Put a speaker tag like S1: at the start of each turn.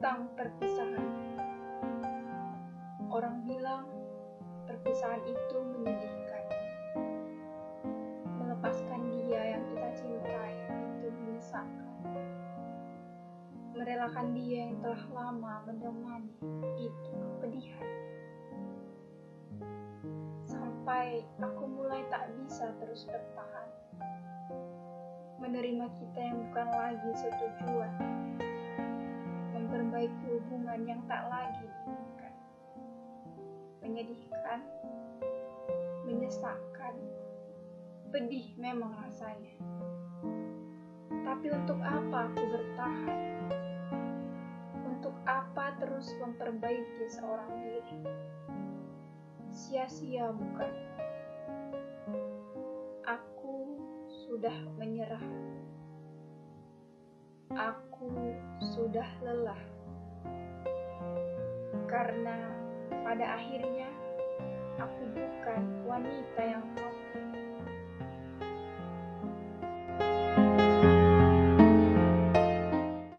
S1: tentang perpisahan. Orang bilang perpisahan itu menyedihkan. Melepaskan dia yang kita cintai itu menyesakkan. Merelakan dia yang telah lama menemani itu kepedihan. Sampai aku mulai tak bisa terus bertahan. Menerima kita yang bukan lagi setujuan yang tak lagi diinginkan menyedihkan, menyesakkan, pedih memang rasanya. Tapi untuk apa aku bertahan? Untuk apa terus memperbaiki seorang diri? Sia-sia bukan? Aku sudah menyerah. Aku sudah lelah. Karena pada akhirnya, aku bukan wanita yang